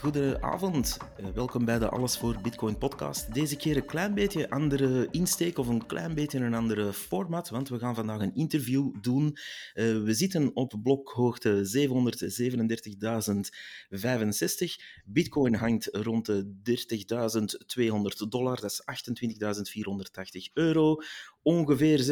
Goedenavond, uh, welkom bij de Alles voor Bitcoin podcast. Deze keer een klein beetje andere insteek of een klein beetje een andere format, want we gaan vandaag een interview doen. Uh, we zitten op blokhoogte 740.065. Bitcoin hangt rond de 30.200 dollar, dat is 28.480 euro. Ongeveer 6.190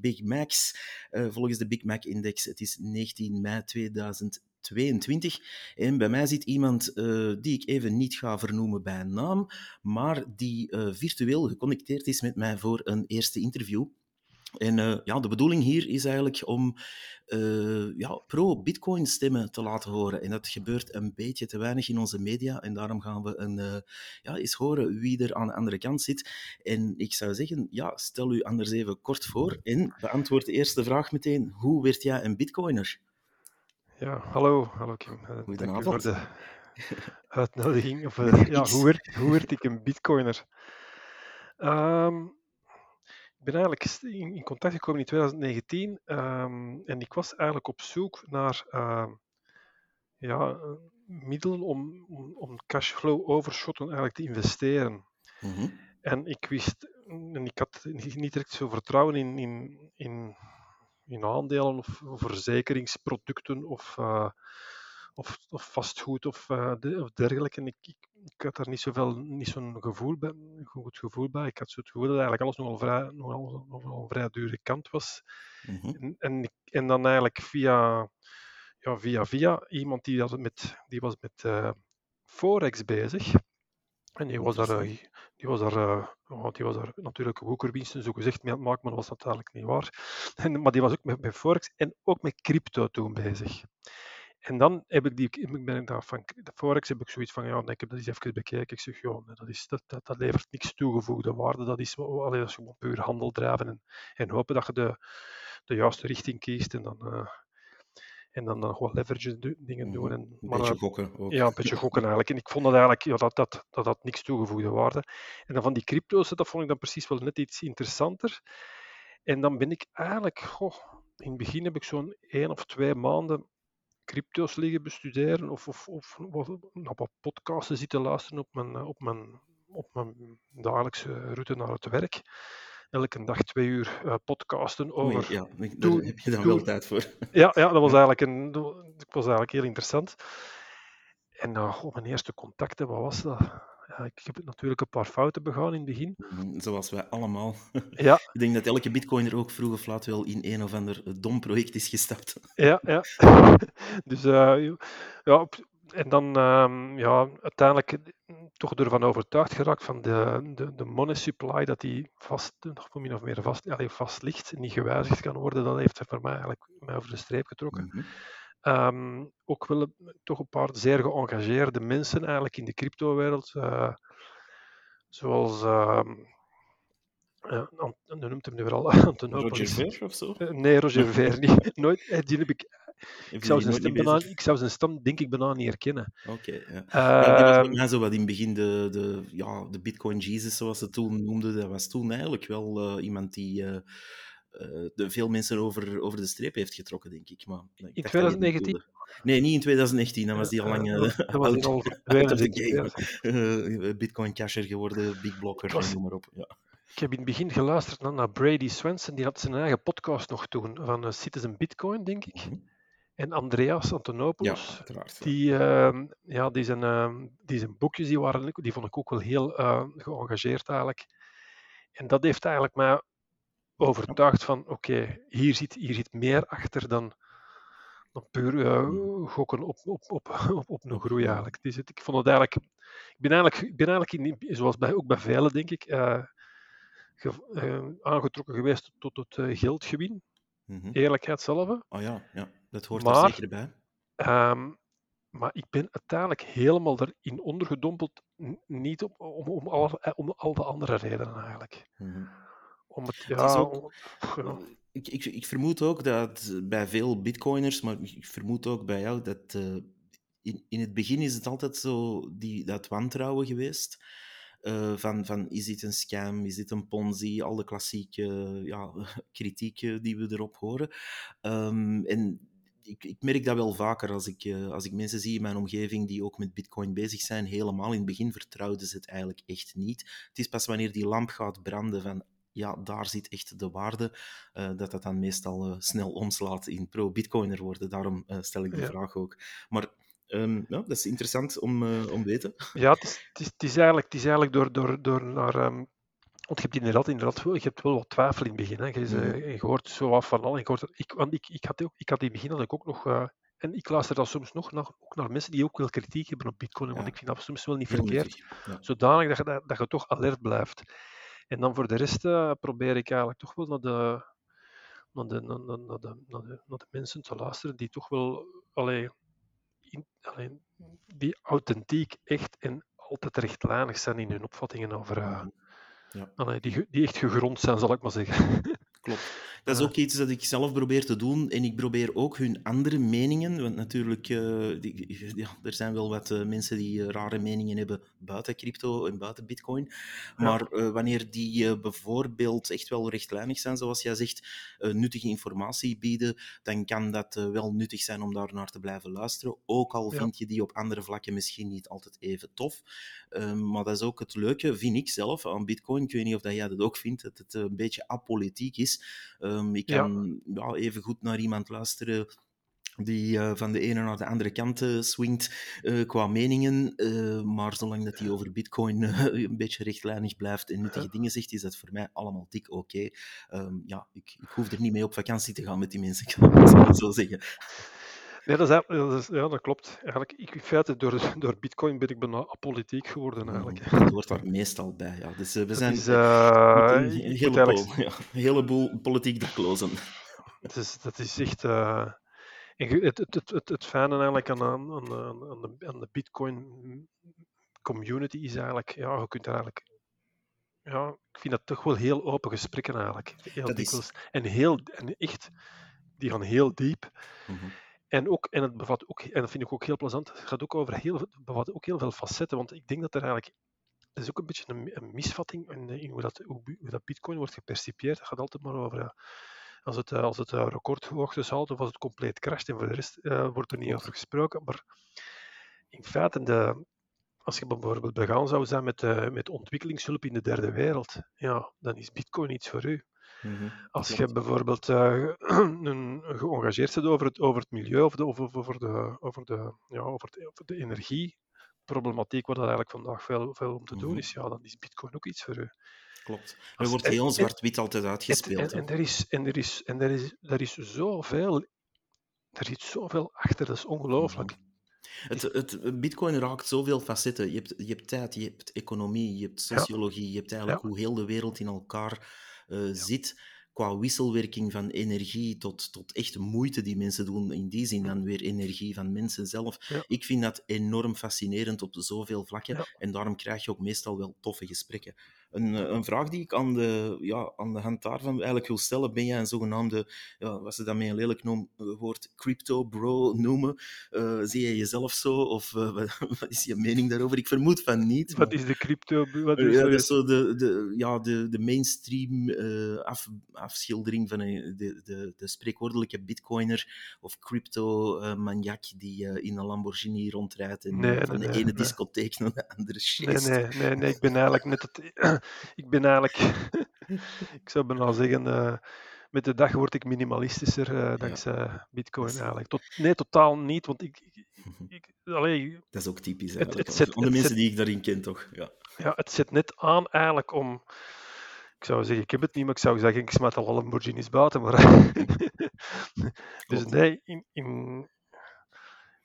Big Macs. Uh, volgens de Big Mac Index, het is 19 mei 2020. 22. En bij mij zit iemand uh, die ik even niet ga vernoemen bij naam, maar die uh, virtueel geconnecteerd is met mij voor een eerste interview. En uh, ja, de bedoeling hier is eigenlijk om ja, pro-Bitcoin stemmen te laten horen. En dat gebeurt een beetje te weinig in onze media. En daarom gaan we een, ja, eens horen wie er aan de andere kant zit. En ik zou zeggen, ja, stel u anders even kort voor en beantwoord de eerste vraag meteen. Hoe werd jij een Bitcoiner? Ja, hallo, hallo Kim. Uh, Dank u voor de uitnodiging. Of, uh, ja, hoe, werd, hoe werd ik een bitcoiner? Um, ik ben eigenlijk in, in, contact gekomen in 2019 um, ehm, en ik was eigenlijk op zoek naar uh, ja, middelen om, om, om cashflow overschotten eigenlijk te investeren. Mm -hmm. En ik wist, en ik had niet direct zo vertrouwen in, in, in in aandelen of, verzekeringsproducten of, uh, of, of, vastgoed of, uh, de, of dergelijke. En ik, ik, ik, had daar niet zoveel, niet zo'n gevoel bij, goed gevoel bij. Ik had zo het gevoel dat eigenlijk alles nogal vrij, nogal, nogal een vrij dure kant was. Mm -hmm. en, en, en, dan eigenlijk via, ja, via, via iemand die, dat met, die was met uh, Forex bezig. En die was daar, die was daar, uh, die was daar natuurlijk woekerwinsten zo gezegd mee aan het maken, maar dat was natuurlijk niet waar. En, maar die was ook met, met Forex en ook met crypto toen bezig. En dan heb ik die, ben ik daar van de Forex heb ik zoiets van, ja, ik heb dat eens even bekeken. Ik zeg, ja, dat, is, dat, dat, dat levert niks toegevoegde waarde. Dat is, allee, dat is gewoon puur handel drijven en, en hopen dat je de, de juiste richting kiest. En dan, uh, en dan, dan gewoon leverage dingen doen. En, een beetje eh, gokken ook. Ja, een beetje gokken eigenlijk. En ik vond dat eigenlijk, ja, dat, dat, dat had niks toegevoegde waarde. En dan van die crypto's, dat vond ik dan precies wel net iets interessanter. En dan ben ik eigenlijk, goh, in het begin heb ik zo'n één of twee maanden crypto's liggen bestuderen of, of, of, naar wat podcasten zitten luisteren op mijn, op mijn, op mijn dagelijkse route naar het werk elke dag twee uur uh, podcasten over. ja, daar heb je dan wel tijd voor. Ja, ja dat was eigenlijk, een, dat was eigenlijk heel interessant. En uh, op mijn eerste contacten, wat was dat? Ja, ik heb natuurlijk een paar fouten begaan in het begin. Mhm, zoals wij allemaal. Ja. ik denk dat elke bitcoiner ook vroeg of laat wel in een of ander dom project is gestapt. Ja, ja. dus uh, ja, en dan um, ja, uiteindelijk toch ervan overtuigd geraakt van de, de, de money supply, dat die vast, nog min of meer vast, allez, vast ligt en niet gewijzigd kan worden. Dat heeft voor mij eigenlijk mij over de streep getrokken. Mm -hmm. um, ook wel toch een paar zeer geëngageerde mensen eigenlijk in de cryptowereld. Uh, zoals... Um, uh, noemt hem nu weer al Roger Ver of zo? nee, Roger Ver niet. Nooit, die heb ik ik zou, zijn stem bijna, ik zou zijn stem denk ik bijna niet herkennen. Oké, okay, ja. Uh, ja, was bij mij zo wat in het begin de, de, ja, de Bitcoin Jesus, zoals ze toen noemden. Dat was toen eigenlijk wel uh, iemand die uh, de veel mensen over, over de streep heeft getrokken, denk ik. Maar, ik in 2019? Nee, niet in 2019. Dan was die al lang uh, dat was out, al game. Bitcoin casher geworden, big blocker, was... noem maar op. Ja. Ik heb in het begin geluisterd naar, naar Brady Swenson. Die had zijn eigen podcast nog toen, van Citizen Bitcoin, denk ik. Mm -hmm. En Andreas Antonopoulos, ja, die, uh, ja, die, zijn, uh, die zijn boekjes die waren, die vond ik ook wel heel uh, geëngageerd eigenlijk. En dat heeft eigenlijk mij overtuigd van oké, okay, hier, zit, hier zit meer achter dan, dan puur eh, gokken op, op, op, op, op een groei eigenlijk. Dus het, ik vond het eigenlijk, ik ben eigenlijk, ik ben eigenlijk in, zoals bij, ook bij velen denk ik, ge, aangetrokken geweest tot het geldgewin. Mm-hmm. Eerlijkheid zelf. Oh ja, ja. dat hoort maar, er zeker bij. Um, maar ik ben uiteindelijk helemaal erin ondergedompeld, niet om, om, om, al, eh, om al de andere redenen eigenlijk. Mm-hmm. Om het, ja, het ook, om, ja. Ik, ik, ik, vermoed ook dat bij veel bitcoiners, maar ik vermoed ook bij jou, dat uh, in, in het begin is het altijd zo die, dat wantrouwen geweest. Uh, van, van is dit een scam, is dit een ponzi, al de klassieke ja, kritiek die we erop horen. Um, en ik, ik, merk dat wel vaker als ik, uh, als ik mensen zie in mijn omgeving die ook met bitcoin bezig zijn. Helemaal in het begin vertrouwden ze het eigenlijk echt niet. Het is pas wanneer die lamp gaat branden van ja, daar zit echt de waarde, uh, dat dat dan meestal uh, snel omslaat in pro-bitcoiner worden. Daarom stel ik de ja. vraag ook. Maar um, ja, dat is interessant om, om te weten. Ja, het is, het is, het is, eigenlijk, het is eigenlijk door, door, door naar... Um want je hebt inderdaad, inderdaad je hebt wel wat twijfel in het begin. Hè. Je, mm. je hoort zo af van al. Ik, hoort, ik, want ik, ik, had, ook, ik had in het begin dat ik ook nog. Uh, en ik luister dan soms nog naar, ook naar mensen die ook wel kritiek hebben op Bitcoin. Want ik vind dat soms wel niet verkeerd. Ja. Zodanig dat je, dat, je toch alert blijft. En dan voor de rest uh, probeer ik eigenlijk toch wel naar de, naar de, naar, de, naar, de, naar de mensen te luisteren die toch wel. Allee, in, allee, die authentiek, echt en altijd rechtlijnig zijn in hun opvattingen over. Uh, ja. Allee, die, die echt gegrond zijn, zal ik maar zeggen. Klopt. Dat is ook iets dat ik zelf probeer te doen. En ik probeer ook hun andere meningen. Want natuurlijk, uh, die, ja, er zijn wel wat uh, mensen die uh, rare meningen hebben buiten crypto en buiten bitcoin. Maar wanneer die bijvoorbeeld echt wel rechtlijnig zijn, zoals jij zegt, nuttige informatie bieden, dan kan dat wel nuttig zijn om daar naar te blijven luisteren. Ook al vind je die op andere vlakken misschien niet altijd even tof. Ehm, maar dat is ook het leuke, vind ik zelf, aan bitcoin. Ik weet niet of dat jij dat ook vindt, dat het een beetje apolitiek is. Um, ik kan ja. even goed naar iemand luisteren die uh, van de ene naar de andere kant uh, swingt uh, qua meningen. maar zolang dat hij over bitcoin een beetje rechtlijnig blijft en nuttige dingen zegt, is dat voor mij allemaal dik oké. Okay. Um, ja, ik, ik, hoef er niet mee op vakantie te gaan met die mensen, ik kan het zo zeggen. Nee, dat, is, dat is, ja, dat klopt. Eigenlijk, ik, in feite, door, door bitcoin ben ik bijna apolitiek geworden. Eigenlijk. Dat hoort daar meestal bij. Ja. Dus uh, we zijn is, uh, een, een, heleboel, ja, een heleboel politiek closen. Dat is, dat is echt... Uh, het, het, het, het, het fijne eigenlijk aan, aan, aan, aan, de, aan de bitcoin community is eigenlijk... Ja, je kunt er eigenlijk ja, ik vind dat toch wel heel open gesprekken eigenlijk. Heel dat is... En, heel, en echt, die gaan heel diep. Mm -hmm. En, ook, en het bevat ook, en dat vind ik ook heel plezant, het gaat ook over heel, bevat ook heel veel facetten. Want ik denk dat er eigenlijk dat is ook een beetje een, misvatting in, hoe, dat, hoe, dat Bitcoin wordt gepercipieerd. Het gaat altijd maar over als het, als het recordhoogtes haalt of als het compleet crasht. En voor de rest wordt er niet over gesproken. Maar in feite, de, als je bijvoorbeeld begaan zou zijn met, met ontwikkelingshulp in de derde wereld, ja, dan is Bitcoin iets voor u. Mhm. Als je bijvoorbeeld uh, een, geëngageerd bent over het, over het milieu of, de, over, over, de, over, de, ja, over, de, over de energieproblematiek, waar dat eigenlijk vandaag veel, veel om te doen mhm. is, ja, dan is Bitcoin ook iets voor u. Klopt. Er wordt heel zwart-wit altijd uitgespeeld. En, en, er is, en, er is, en er is, er is zoveel, er zit zoveel achter, dat is ongelooflijk. Mhm. Het, het, Bitcoin raakt zoveel facetten. Je hebt, je hebt tijd, je hebt economie, je hebt sociologie, je hebt eigenlijk hoe heel de wereld in elkaar uh, zit qua wisselwerking van energie tot, tot echte moeite die mensen doen, in die zin dan weer energie van mensen zelf. Ik vind dat enorm fascinerend op zoveel vlakken en daarom krijg je ook meestal wel toffe gesprekken. Een, eh, een vraag die ik aan de, ja, aan de hand daarvan eigenlijk wil stellen, ben jij een zogenaamde, ja, wat ze dat met een lelijk noem, eh, woord crypto bro noemen? Uh, zie je jezelf zo? Of uh, wat, is je mening daarover? Ik vermoed van niet. Wat is de crypto? Wat is ja, dat is zo de, de, ja, de, de mainstream uh, af, afschildering van de, de, de spreekwoordelijke bitcoiner of crypto-maniak die in een Lamborghini rondrijdt en nee, van nee, de ene nee. discotheek naar de andere shit. Nee, nee, nee, nee, ik ben eigenlijk net het ik ben eigenlijk, ik zou bijna zeggen, uh, met de dag word ik minimalistischer uh, dankzij ja. Bitcoin eigenlijk. Tot, nee, totaal niet, want ik. ik, ik allee, dat is ook typisch. Het, het zet, de mensen zet, die ik daarin ken, toch? Ja. ja, het zit net aan eigenlijk om. Ik zou zeggen, ik heb het niet, maar ik zou zeggen, ik smaat al Lamborghinis buiten. Maar dus nee, in, in,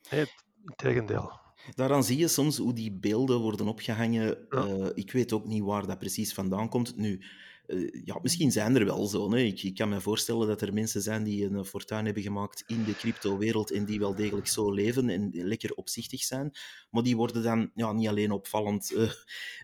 nee, in tegendeel. Daaraan zie je soms hoe die beelden worden opgehangen. Ja. Uh, ik weet ook niet waar dat precies vandaan komt. Nu, uh, ja, misschien zijn er wel zo. Ik, ik, kan me voorstellen dat er mensen zijn die een fortuin hebben gemaakt in de crypto-wereld en die wel degelijk zo leven en lekker opzichtig zijn. Maar die worden dan ja, niet alleen opvallend,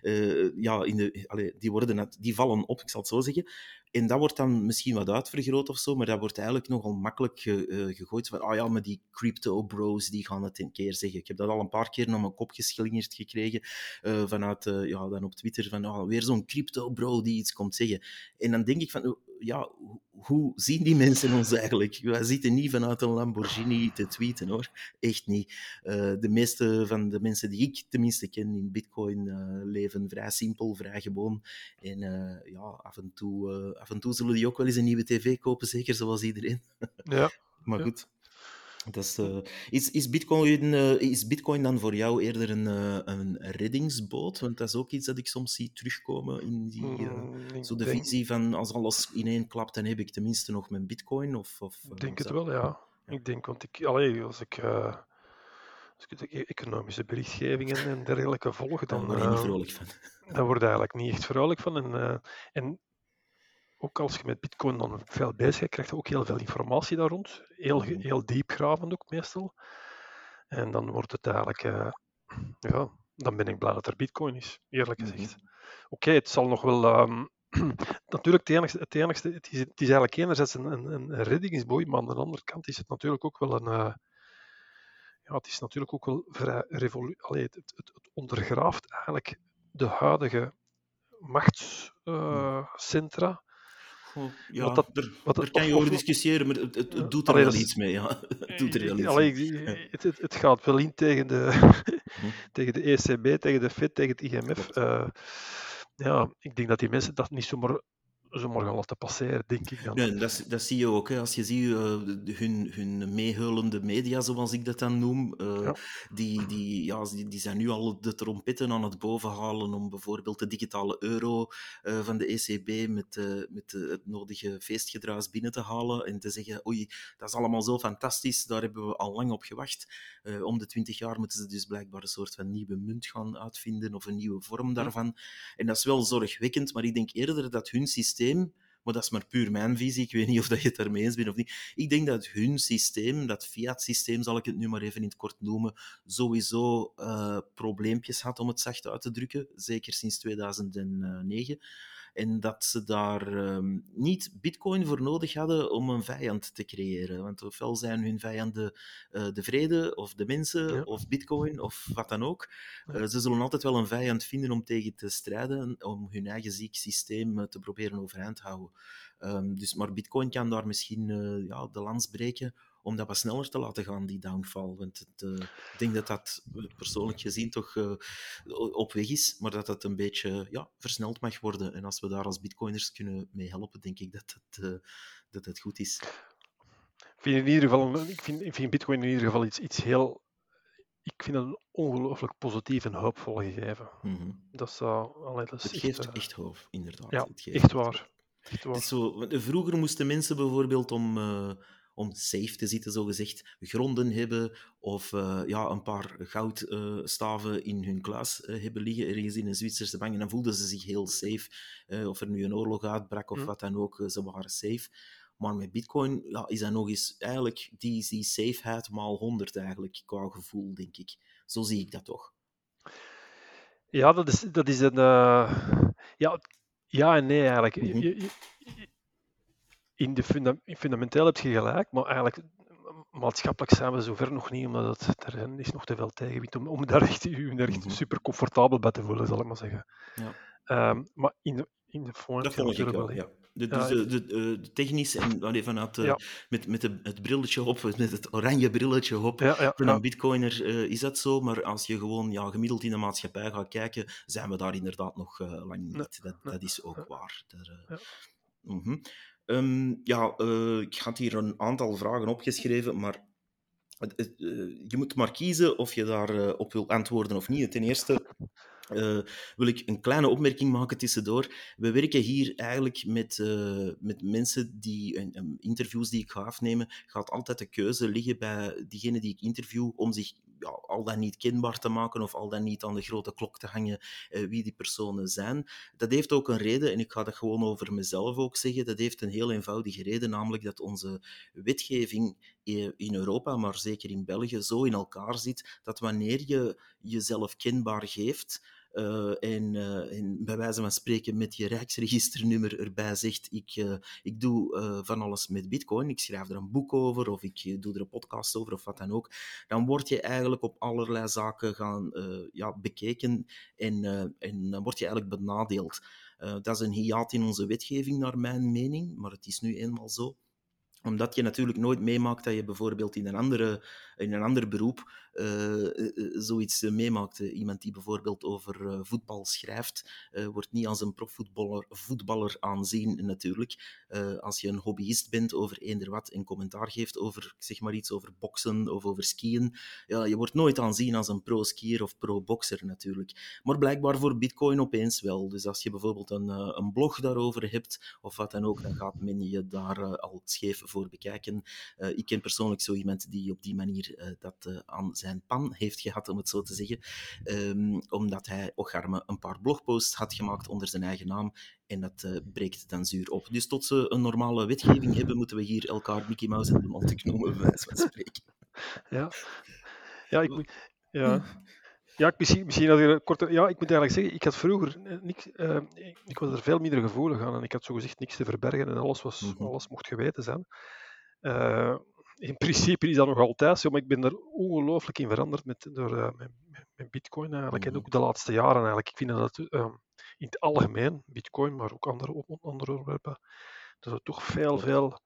uh, ja, in de, allee, die, worden, die vallen op, ik zal het zo zeggen. En dat wordt dan misschien wat uitvergroot of zo, maar dat wordt eigenlijk nogal makkelijk ge, uh, gegooid. Van, ah ja, maar die crypto-bros die gaan het een keer zeggen. Ik heb dat al een paar keer naar mijn kop geslingerd gekregen uh, vanuit, uh, ja, dan op Twitter, van ah, weer zo'n crypto-bro die iets komt zeggen. En dan denk ik van, ja, hoe zien die mensen ons eigenlijk? Wij zitten niet vanuit een Lamborghini te tweeten hoor. Echt niet. Uh, de meeste van de mensen die ik tenminste ken in Bitcoin uh, leven vrij simpel, vrij gewoon. En uh, ja, af en, toe, af en toe zullen die ook wel eens een nieuwe tv kopen, zeker zoals iedereen. Ja. maar goed. Dat uh, is, is, Bitcoin, uh, is Bitcoin dan voor jou eerder een, uh, een reddingsboot? Want dat is ook iets dat ik soms zie terugkomen in die, mm, zo de denk... visie van als alles ineen klapt, dan heb ik tenminste nog mijn Bitcoin. Of, of, ik denk het wel, ja. ja. Ik denk, want ik, allee, als ik als ik de e-, economische berichtgevingen en dergelijke volg, dan, dan word je niet vrolijk van. Daar word je eigenlijk niet echt vrolijk van. En, en ook als je met Bitcoin dan veel bezig bent, krijg je ook heel veel informatie daar rond. Heel, mhm. heel diepgravend ook meestal. En dan wordt het eigenlijk, uh, ja, dan ben ik blij dat er Bitcoin is, eerlijk mhm. gezegd. Oké, het zal nog wel. Um, natuurlijk, het enigste, het, enigste het, is, het is eigenlijk enerzijds een, een, een reddingsboei, maar aan de andere kant is het natuurlijk ook wel een. Uh, ja, het is natuurlijk ook wel vrij revolutie. Het, het, het, ondergraaft eigenlijk de huidige machtscentra. Uh, ja, dat, er, wat daar kan je over discussiëren, maar het, het, het doet er wel iets mee. Ja. het doet er wel iets allee, mee. Het, het, het, gaat wel in tegen de, hm. tegen de ECB, tegen de FED, tegen het IMF. Uh, ja, ik denk dat die mensen dat niet zomaar zomaar gaan laten passeren, denk ik dan. Nee, dat, dat zie je ook. Hè. Als je ziet uh, hun, hun meeheulende media, zoals ik dat dan noem, uh, ja. Die, die, ja, die, die zijn nu al de trompetten aan het bovenhalen om bijvoorbeeld de digitale euro uh, van de ECB met, met het nodige feestgedruis binnen te halen en te zeggen, oei, dat is allemaal zo fantastisch, daar hebben we al lang op gewacht. om de twintig jaar moeten ze dus blijkbaar een soort van nieuwe munt gaan uitvinden of een nieuwe vorm daarvan. En dat is wel zorgwekkend, maar ik denk eerder dat hun systeem maar dat is maar puur mijn visie, ik weet niet of dat je het daarmee eens bent of niet. Ik denk dat hun systeem, dat fiat-systeem zal ik het nu maar even in het kort noemen, sowieso uh, probleempjes had, om het zacht uit te drukken, zeker sinds 2009. En dat ze daar um, niet bitcoin voor nodig hadden om een vijand te creëren. Want ofwel zijn hun vijanden uh, de vrede, of de mensen, ja. of bitcoin, of wat dan ook. Uh, ze zullen altijd wel een vijand vinden om tegen te strijden, om hun eigen ziek systeem uh, te proberen overeind te houden. Um, dus, maar bitcoin kan daar misschien ja, de lans breken om dat wat sneller te laten gaan, die downfall. Want het, uh, ik denk dat dat persoonlijk gezien toch uh, op weg is, maar dat dat een beetje ja, versneld mag worden. En als we daar als bitcoiners kunnen mee helpen, denk ik dat het, uh, dat het goed is. Ik vind, in ieder geval, ik vind, ik vind bitcoin in ieder geval iets, iets heel... Ik vind het een ongelooflijk positief en hoopvol gegeven. Mm -hmm. dat, zou, allee, dat het geeft echt, echt hoop, inderdaad. Ja, het echt waar. Echt waar. Zo, vroeger moesten mensen bijvoorbeeld om om safe te zitten, zogezegd, gronden hebben of uh, ja, een paar goudstaven in hun kluis uh, hebben liggen, ergens in een Zwitserse bank. En dan voelden ze zich heel safe. of er nu een oorlog uitbrak of mm. wat dan ook, ze waren safe. Maar met Bitcoin ja, is dat nog eens eigenlijk die, die safeheid maal 100 eigenlijk, qua gevoel, denk ik. Zo zie ik dat toch. Ja, dat is, dat is een. ja, ja en nee eigenlijk. Je, je, in de funda fundamenteel heb je gelijk, maar eigenlijk maatschappelijk zijn we zover nog niet, omdat het, er is nog te veel tegenwind om, om daar echt, u daar echt mhm. super comfortabel bij te voelen, zal ik maar zeggen. Ja. Um, maar in de, in de fond... Dat vond ik wel, ja. De, dus de, de, de, technisch en allee, vanuit ja. met, met de, het brilletje op, met het oranje brilletje op, ja, ja, voor een bitcoiner uh, is dat zo, maar als je gewoon ja, gemiddeld in de maatschappij gaat kijken, zijn we daar inderdaad nog uh, lang niet. Nee, dat, dat is ook waar. Daar, uh, -hmm. Um, ja, uh, ik had hier een aantal vragen opgeschreven, maar uh, je moet maar kiezen of je daarop uh, op wil antwoorden of niet. Ten eerste wil ik een kleine opmerking maken tussendoor. We werken hier eigenlijk met, met mensen die, interviews die ik ga afnemen, gaat altijd de keuze liggen bij diegene die ik interview om zich al dan niet kenbaar te maken of al dan niet aan de grote klok te hangen uh, wie die personen zijn. Dat heeft ook een reden, en ik ga dat gewoon over mezelf ook zeggen. Dat heeft een heel eenvoudige reden, namelijk dat onze wetgeving in Europa, maar zeker in België, zo in elkaar zit dat wanneer je jezelf kenbaar geeft, en, uh, en, bij wijze van spreken met je rijksregisternummer erbij zegt, ik, uh, ik doe van alles met bitcoin, ik schrijf er een boek over of ik doe er een podcast over of wat dan ook, dan word je eigenlijk op allerlei zaken gaan ja, bekeken en, en dan word je eigenlijk benadeeld. dat is een hiaat in onze wetgeving, naar mijn mening, maar het is nu eenmaal zo omdat je natuurlijk nooit meemaakt dat je bijvoorbeeld in een, andere, in een ander beroep uh, zoiets meemaakt. Iemand die bijvoorbeeld over voetbal schrijft, wordt niet als een profvoetballer voetballer aanzien natuurlijk. als je een hobbyist bent over eender wat en commentaar geeft over, zeg maar iets over boksen of over skiën, ja, je wordt nooit aanzien als een pro-skier of pro-bokser natuurlijk. Maar blijkbaar voor bitcoin opeens wel. Dus als je bijvoorbeeld een, een blog daarover hebt of wat dan ook, dan gaat men je daar al scheef voor bekijken. Uh, ik ken persoonlijk zo iemand die op die manier uh, dat uh, aan zijn pan heeft gehad, om het zo te zeggen. Um, omdat hij Ocharme een paar blogposts had gemaakt onder zijn eigen naam. En dat breekt dan zuur op. Dus tot ze een normale wetgeving hebben, moeten we hier elkaar Mickey Mouse en de mond knomen, bij wijze van spreken. Ja, ja ik Ja. Ja, misschien, misschien had ik korte. Ja, ik moet eigenlijk zeggen, ik had vroeger niks. Uh, ik was er veel minder gevoelig aan en ik had zo gezegd niks te verbergen en alles, was, mm -hmm. alles mocht geweten zijn. Uh, in principe is dat nog altijd zo, maar ik ben er ongelooflijk in veranderd met, door uh, met, Bitcoin eigenlijk. Mm -hmm. En ook de laatste jaren eigenlijk. Ik vind dat uh, in het algemeen, Bitcoin, maar ook andere, andere onderwerpen, dat er toch veel, veel.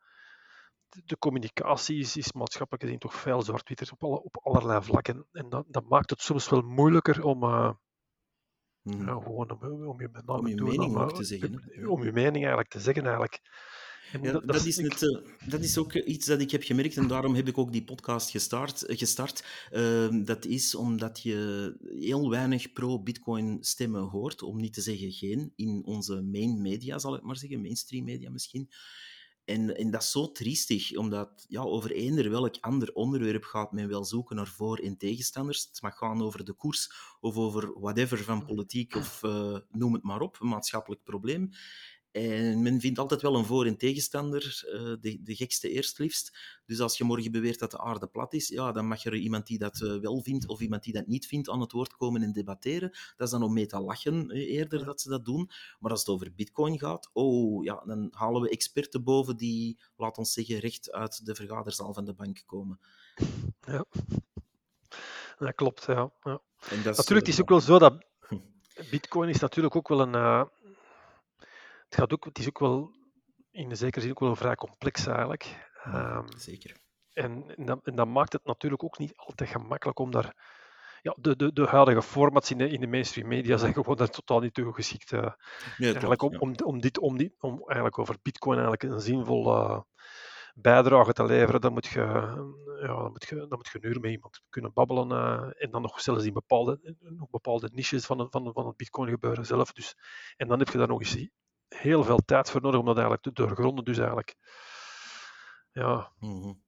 De communicatie is, is maatschappelijk gezien toch veel zwart-wit op, alle, op allerlei vlakken. En dat, dat maakt het soms wel moeilijker om. -hmm. ja, gewoon om, om je, met name om je mening om, ook te zeggen. Om je mening eigenlijk te zeggen eigenlijk. Ja, dat, dat, is het, uh, dat is ook iets dat ik heb gemerkt en daarom heb ik ook die podcast gestart. gestart. Uh, dat is omdat je heel weinig pro-Bitcoin stemmen hoort, om niet te zeggen geen, in onze main media, zal ik maar zeggen, mainstream media misschien. En, en dat is zo triestig, omdat ja, over eender welk ander onderwerp gaat men wel zoeken naar voor- en tegenstanders. Het mag gaan over de koers of over whatever van politiek of uh, noem het maar op, een maatschappelijk probleem. En men vindt altijd wel een voor- en tegenstander, uh, de, de gekste eerst liefst. Dus als je morgen beweert dat de aarde plat is, ja, dan mag er iemand die dat uh, wel vindt of iemand die dat niet vindt aan het woord komen en debatteren. Dat is dan om mee te lachen eerder dat ze dat doen. Maar als het over bitcoin gaat, oh ja, dan halen we experten boven die, laat ons zeggen, recht uit de vergaderzaal van de bank komen. Ja, dat klopt. Ja. ja. Is, natuurlijk, het is ook wel zo dat bitcoin is natuurlijk ook wel een... Uh het, gaat ook, het is ook wel in de zekere zin ook wel vrij complex eigenlijk. Um, zeker. En, en, dat, en, dat, maakt het natuurlijk ook niet altijd gemakkelijk om daar. Ja, de, de, de huidige formats in de, in de mainstream media zijn gewoon daar totaal niet toe geschikt. Uh, nee, eigenlijk klopt, om, ja. om, om, dit, om, dit, om eigenlijk over Bitcoin eigenlijk een zinvolle bijdrage te leveren, dan moet je, ja, dan moet je, dan moet je een uur met iemand kunnen babbelen. Uh, en dan nog zelfs in bepaalde, nog bepaalde niches van, van, van het Bitcoin gebeuren zelf. Dus, en dan heb je daar nog eens heel veel tijd voor nodig om dat eigenlijk te doorgronden. Dus eigenlijk, ja. Mm -hmm.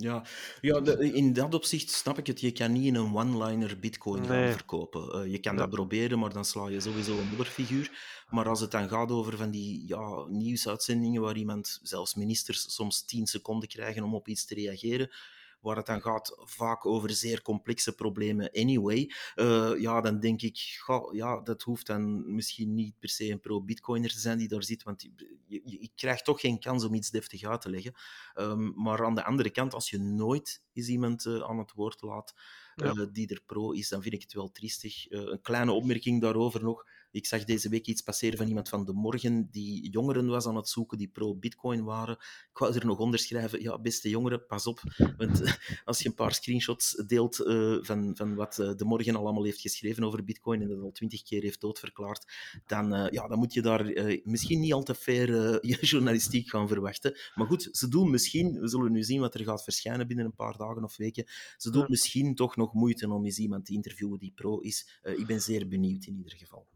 Ja, ja in dat opzicht snap ik het. Je kan niet in een one-liner bitcoin nee. gaan verkopen. Uh, je kan ja. dat proberen, maar dan sla je sowieso een modderfiguur. Maar als het dan gaat over van die ja, nieuwsuitzendingen waar iemand, zelfs ministers, soms 10 seconden krijgen om op iets te reageren, waar het dan gaat vaak over zeer complexe problemen anyway, uh, ja, dan denk ik, goh, ja, dat hoeft dan misschien niet per se een pro-bitcoiner te zijn die daar zit, want je, je, je, krijgt toch geen kans om iets deftig uit te leggen. Um, maar aan de andere kant, als je nooit eens iemand uh, aan het woord laat uh, ja. die er pro is, dan vind ik het wel triestig. een kleine opmerking daarover nog. Ik zag deze week iets passeren van iemand van De Morgen die jongeren was aan het zoeken die pro-bitcoin waren. Ik wou er nog onder schrijven, ja, beste jongeren, pas op. Want als je een paar screenshots deelt uh, van, van wat uh, De Morgen al allemaal heeft geschreven over bitcoin en dat al twintig keer heeft doodverklaard, dan, uh, ja, dan moet je daar misschien niet al te fair journalistiek gaan verwachten. Maar goed, ze doen misschien, we zullen nu zien wat er gaat verschijnen binnen een paar dagen of weken, ze doen misschien toch nog moeite om eens iemand te interviewen die pro is. ik ben zeer benieuwd in ieder geval.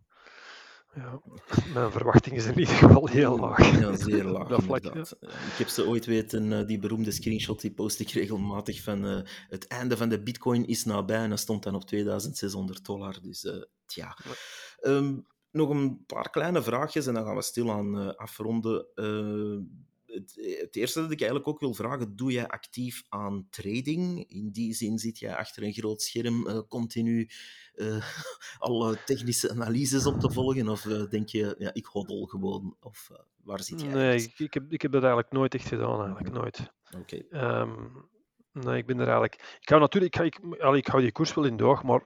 Ja, mijn verwachting is in ieder geval heel laag. Ja, zeer laag. dat vlak, ja. Ik heb ze ooit weten, uh, die beroemde screenshot, die post ik regelmatig van uh, het einde van de bitcoin is nabij en dat stond dan op 2600 dollar. Dus uh, tja. Um, nog een paar kleine vraagjes en dan gaan we stilaan afronden. Het, het, eerste dat ik eigenlijk ook wil vragen, doe jij actief aan trading? In die zin zit jij achter een groot scherm continu uh, alle technische analyses op te volgen? Of uh, denk je, ja, ik hoddel gewoon? Of uh, waar zit jij? Nee, ik, ik, heb, ik heb dat eigenlijk nooit echt gedaan, eigenlijk nooit. Oké. Okay. Um, nee, ik ben er eigenlijk... Ik hou natuurlijk... Ik, ga, ik, allee, ik hou die koers wel in de oog, maar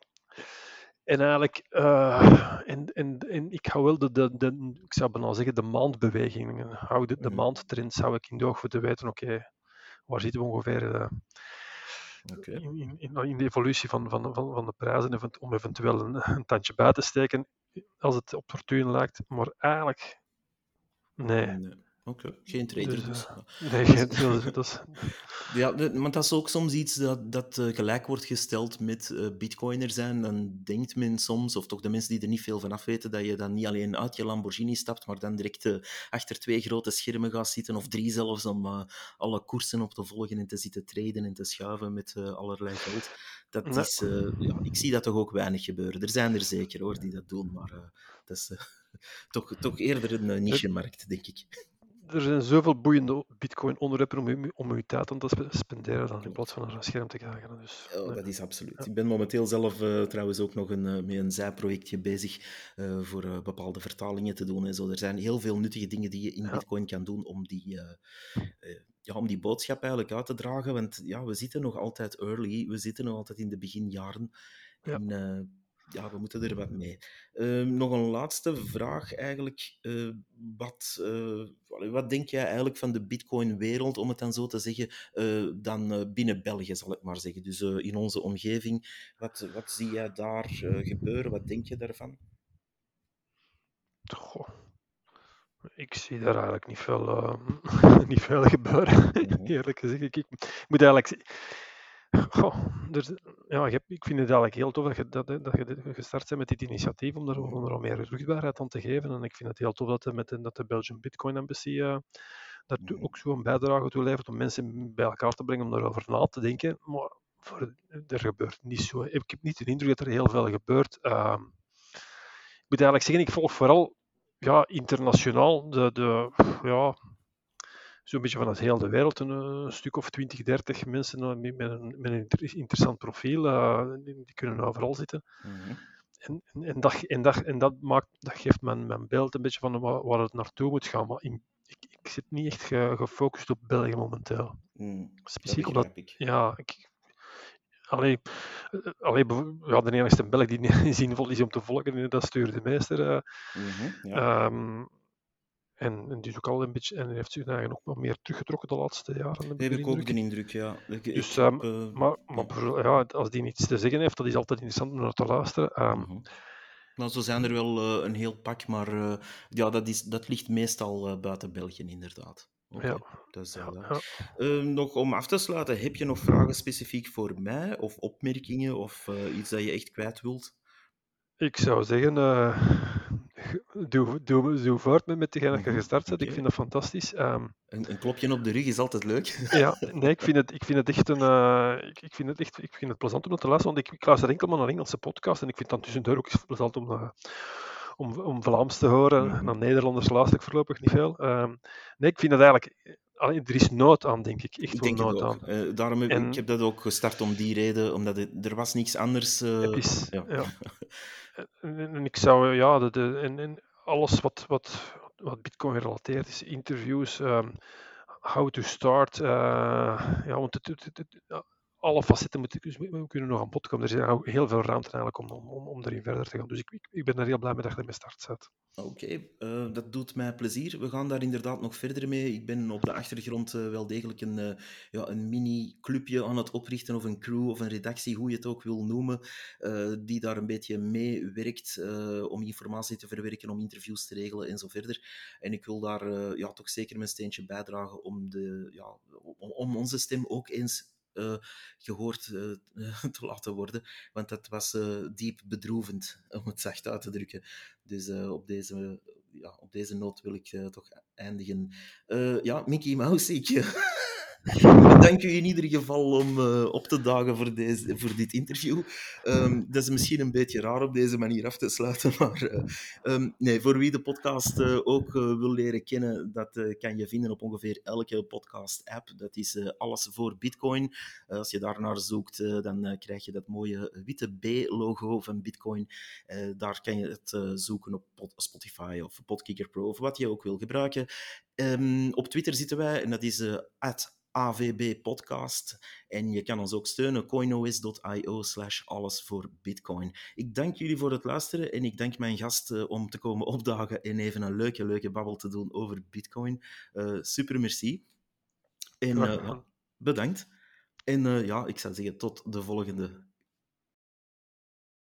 En eigenlijk, uh, en, en, en ik hou wel de, de, de, ik zou bijna zeggen, de maandbewegingen, hou de, de mhm. maandtrend zou ik in de oog te weten, oké, waar zitten we ongeveer uh, okay. in, in, in, de evolutie van, van, van, van de prijzen, om eventueel een, een tandje bij te steken, als het opportun lijkt. Maar eigenlijk, nee. nee. Oké, geen trader dus. dus. Nee, geen trader. Dus. ja, want dat is ook soms iets dat, dat uh, gelijk wordt gesteld met uh, bitcoiner zijn. Dan denkt men soms, of toch de mensen die er niet veel van af weten, dat je dan niet alleen uit je Lamborghini stapt, maar dan direct achter twee grote schermen gaat zitten, of drie zelfs, om alle koersen op te volgen en te zitten traden en te schuiven met allerlei geld. Dat is, ja, ik zie dat toch ook weinig gebeuren. Er zijn er zeker hoor, die dat doen, maar dat is toch, toch eerder een niche-markt, denk ik er zijn zoveel boeiende Bitcoin-onderwerpen om, u, om uw tijd aan te spenderen dan in plaats van naar een scherm te kijken. Dus, oh, Dat is absoluut. Ik ben momenteel zelf uh, trouwens ook nog een, uh, met een zijprojectje bezig uh, voor bepaalde vertalingen te doen. En zo. Er zijn heel veel nuttige dingen die je in Bitcoin kan doen om die, ja, om die boodschap eigenlijk uit te dragen. Want ja, we zitten nog altijd early, we zitten nog altijd in de beginjaren. Ja. En ja, we moeten er wat mee. Ehm, nog een laatste vraag eigenlijk. Uh, wat, uh, wat denk jij eigenlijk van de Bitcoin-wereld, om het dan zo te zeggen, uh, dan binnen België, zal ik maar zeggen. Dus in onze omgeving. Wat, wat zie jij daar gebeuren? Wat denk je daarvan? Goh. Ik zie daar eigenlijk niet veel, niet veel gebeuren, mhm. eerlijk gezegd. Ik, ik moet eigenlijk Goh, dus, ja, ik vind het eigenlijk heel tof dat je, dat, dat je gestart bent met dit initiatief om er, om er al meer rugbaarheid aan te geven. En ik vind het heel tof dat de, met de, dat de Belgian Bitcoin Embassy uh, daar mm. ook zo'n bijdrage toe levert om mensen bij elkaar te brengen om daarover na te denken. Maar voor, er gebeurt niet zo. Ik heb niet de indruk dat er heel veel gebeurt. Uh, ik moet eigenlijk zeggen, ik volg vooral ja, internationaal de, de, ja, zo'n beetje van het hele de wereld een, een, stuk of 20, 30 mensen met een, met een interessant profiel. Uh, die kunnen overal zitten. Mm-hmm. En, en, dat, en, dat, en dat, maakt, dat geeft mijn, mijn beeld een beetje van waar, waar het naartoe moet gaan. Maar in, ik, ik zit niet echt gefocust op België momenteel. Mm, Specifiek omdat, ik. ja, ik, Allee, allee, ja, de enige Belg die zinvol is om te volgen, dat stuurt de meester. Uh, mm-hmm, ja. um, en, en die is ook al een beetje, en heeft zich eigenlijk nog wat meer teruggetrokken de laatste jaren. Heb ik ook de indruk, ja. Ik, dus, um, uh, maar, maar ja, als die iets te zeggen heeft, dat is altijd interessant om naar te luisteren. Um. Nou, zo zijn er wel uh, een heel pak, maar uh, ja, dat, is, dat ligt meestal uh, buiten België, inderdaad. Okay. Ja. Dus, ja, ja. Ehm, nog om af te sluiten, heb je nog vragen specifiek voor mij, of opmerkingen, of iets dat je echt kwijt wilt? Ik zou zeggen, doe, doe, doe voort met, met degene dat je mhm, gestart bent. Ik vind dat fantastisch. Um, een, een, klopje op de rug is altijd leuk. ja, nee, ik vind het, ik vind het echt een, uh, ik, ik, vind het echt, ik vind het plezant om te luisteren, want ik, ik luister enkel maar naar Engelse podcast en ik vind het dan tussendoor ook plezant om, uh, om, om Vlaams te horen. Mm Naar Nederlanders luister ik voorlopig niet veel. Um, nee, ik vind het eigenlijk er is nood aan, denk ik. Echt wel nood aan. Uh, daarom heb en... ik heb dat ook gestart om die reden, omdat het, er was niks anders. Uh, is, ja. ja. en, ik zou, ja, de, de, en, alles wat, wat, wat Bitcoin gerelateerd is, interviews, um, how to start, uh, ja, want het, het, alle facetten moeten, we kunnen nog aan bod komen. Er is heel veel ruimte eigenlijk om, om, om erin verder te gaan. Dus ik, ik, ben er heel blij mee dat je ermee start zet. Oké, uh, dat doet mij plezier. We gaan daar inderdaad nog verder mee. Ik ben op de achtergrond uh, wel degelijk een, uh, ja, een mini-clubje aan het oprichten, of een crew, of een redactie, hoe je het ook wil noemen, die daar een beetje mee werkt om informatie te verwerken, om interviews te regelen en zo verder. En ik wil daar ja, toch zeker mijn steentje bijdragen om, de, ja, om, om onze stem ook eens gehoord uh, te laten worden. Want dat was uh, diep bedroevend, om het zacht uit te drukken. Dus op, deze, ja, op deze noot wil ik toch eindigen. ja, Mickey Mouse, Dank u in ieder geval om uh, op te dagen voor, deze, voor dit interview. Um, dat is misschien een beetje raar op deze manier af te sluiten, maar uh, um, nee, voor wie de podcast uh, ook wil leren kennen, dat kan je vinden op ongeveer elke podcast-app. Dat is alles voor Bitcoin. als je daarnaar zoekt, dan krijg je dat mooie witte B-logo van Bitcoin. daar kan je het zoeken op Spotify of Podkicker Pro of wat je ook wil gebruiken. Ehm, op Twitter zitten wij en dat is uh, AVB Podcast. En je kan ons ook steunen, coinois.io slash alles voor bitcoin. Ik dank jullie voor het luisteren en ik dank mijn gast om te komen opdagen en even een leuke, leuke babbel te doen over bitcoin. super merci. En ja, bedankt. En ja, ik zou zeggen tot de volgende